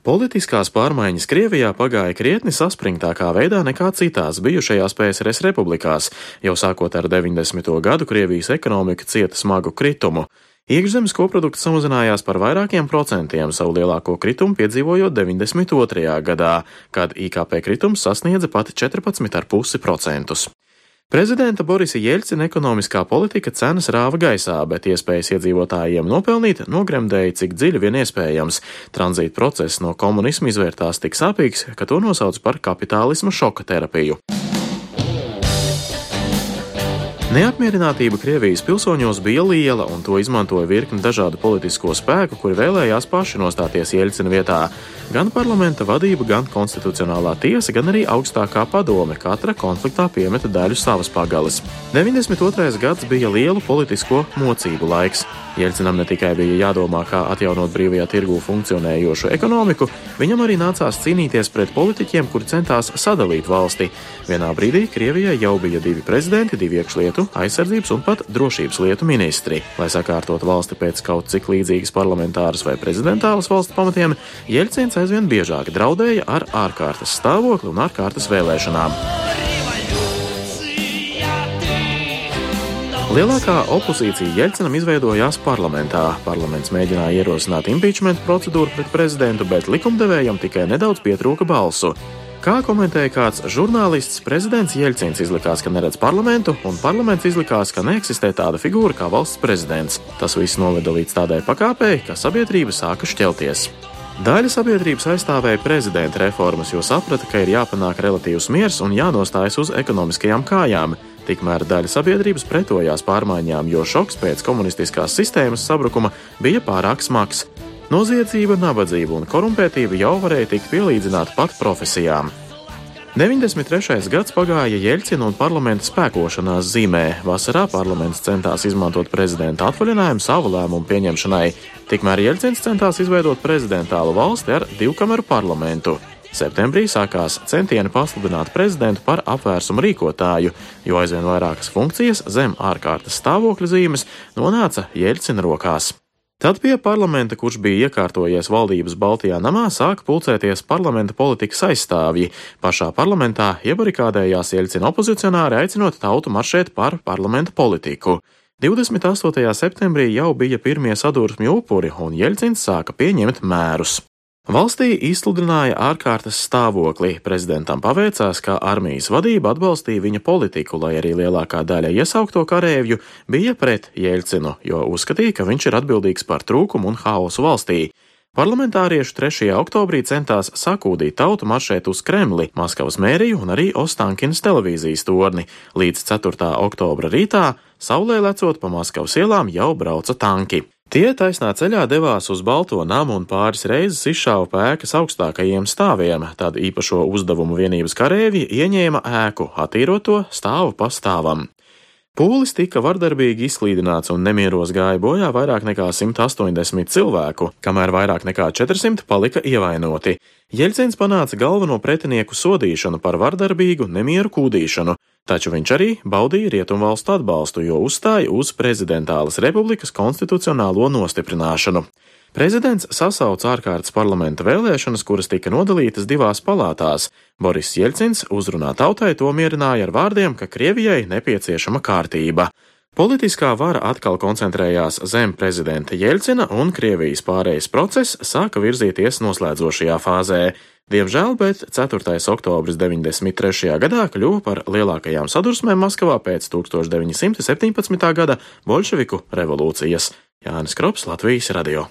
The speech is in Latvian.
Politiskās pārmaiņas Krievijā pagāja krietni saspringtākā veidā nekā citās bijušajās PSRS republikās. Jau sākot ar 90. gadu Krievijas ekonomika cieta smagu kritumu. Iekšzemes koprodukts samazinājās par vairākiem procentiem, savu lielāko kritumu piedzīvojot 92. gadā, kad IKP kritums sasniedza pat 14,5%. Prezidenta Borisa Jeļcina ekonomiskā politika cenas rāva gaisā, bet iespējas iedzīvotājiem nopelnīt nogremdēja cik dziļi vien iespējams. Tranzīta process no komunisma izvērtās tik sāpīgs, ka to nosauc par kapitālisma šoka terapiju. Neapmierinātība Krievijas pilsoņos bija liela, un to izmantoja virkni dažādu politisko spēku, kuri vēlējās paši nostāties Ieļcina vietā. Gan parlamenta vadība, gan konstitucionālā tiesa, gan arī augstākā padome katra konfliktā piemeta daļu savas pagales. 92. gads bija lielu politisko mocību laiks. Jelcinam ne tikai bija jādomā, kā atjaunot brīvajā tirgū funkcionējošu ekonomiku, viņam arī nācās cīnīties pret politiķiem, kuri centās sadalīt valsti. Vienā brīdī Krievijai jau bija divi prezidenti, divi iekšlietu, aizsardzības un pat drošības lietu ministri. Lai sakārtotu valsti pēc kaut cik līdzīgas parlamentāras vai prezidentālas valsts pamatiem, Jelcins aizvien biežāk draudēja ar ārkārtas stāvokli un ārkārtas vēlēšanām. Lielākā opozīcija Jeļcinam izveidojās parlamentā. Parlaments mēģināja ierosināt impeachment procedūru pret prezidentu, bet likumdevējam tikai nedaudz pietrūka balsu. Kā komentēja kāds žurnālists, prezidents Jeļcins izlikās, ka neredz parlamentu, un parlaments izlikās, ka neeksistē tāda figūra kā valsts prezidents. Tas viss noveda līdz tādai pakāpei, ka sabiedrība sāka šķelties. Daļa sabiedrības aizstāvēja prezidenta reformas, jo saprata, ka ir jāpanāk relatīvs miers un jānostājas uz ekonomiskajām kājām. Tikmēr daļa sabiedrības pretojās pārmaiņām, jo šoks pēc komunistiskās sistēmas sabrukuma bija pārāk smags. Noziedzība, nabadzība un korumpētība jau varēja tikt pielīdzināta pat profesijām. 93. gads pagāja Jeļcina un parlamenta spēkošanās zīmē. Vasarā parlaments centās izmantot prezidenta atvaļinājumu savu lēmumu pieņemšanai, tikmēr Jeļcins centās izveidot prezidentālu valsti ar divkameru parlamentu. Septembrī sākās centieni pasludināt prezidentu par apvērsumu rīkotāju, jo aizvien vairākas funkcijas zem ārkārtas stāvokļa zīmes nonāca Jeļcina rokās. Tad pie parlamenta, kurš bija iekārtojies valdības Baltijā namā, sāka pulcēties parlamenta politikas aizstāvji. Pašā parlamentā iebarikādējās Jeļcina opozicionāri, aicinot tautu maršēt par parlamenta politiku. 28. septembrī jau bija pirmie sadursmju upuri, un Jeļcins sāka pieņemt mērus. Valstī izsludināja ārkārtas stāvokli. Prezidentam paveicās, ka armijas vadība atbalstīja viņa politiku, lai arī lielākā daļa iesaukto karēvju bija pret Jēlcinu, jo uzskatīja, ka viņš ir atbildīgs par trūkumu un haosu valstī. Parlamentārieši 3. oktobrī centās sakūdīt tautu maršēt uz Kremli, Maskavas mēriju un arī Ostankinas televīzijas torni. Līdz 4. oktobra rītā, saulē lecot pa Maskavas ielām, jau brauca tanki. Tie taisnā ceļā devās uz Balto namu un pāris reizes izšāva pa ēkas augstākajiem stāviem, tad īpašo uzdevumu vienības karēvi ieņēma ēku, attīrot to stāvu pa stāvam. Pūlis tika vardarbīgi izklīdināts un nemieros gāja bojā vairāk nekā 180 cilvēku, kamēr vairāk nekā 400 palika ievainoti. Jeļcins panāca galveno pretinieku sodīšanu par vardarbīgu nemieru kūdīšanu, taču viņš arī baudīja rietumvalstu atbalstu, jo uzstāja uz prezidentālas republikas konstitucionālo nostiprināšanu. Prezidents sasauca ārkārtas parlamenta vēlēšanas, kuras tika nodalītas divās palātās. Boris Jeļcins uzrunā tautai to mierināja ar vārdiem, ka Krievijai nepieciešama kārtība. Politiskā vara atkal koncentrējās zem prezidenta Jeļcina, un Krievijas pārējais process sāka virzīties noslēdzošajā fāzē. Diemžēl, bet 4. oktobris 93. gadā kļuva par lielākajām sadursmēm Maskavā pēc 1917. gada bolševiku revolūcijas. Jānis Krops, Latvijas radio.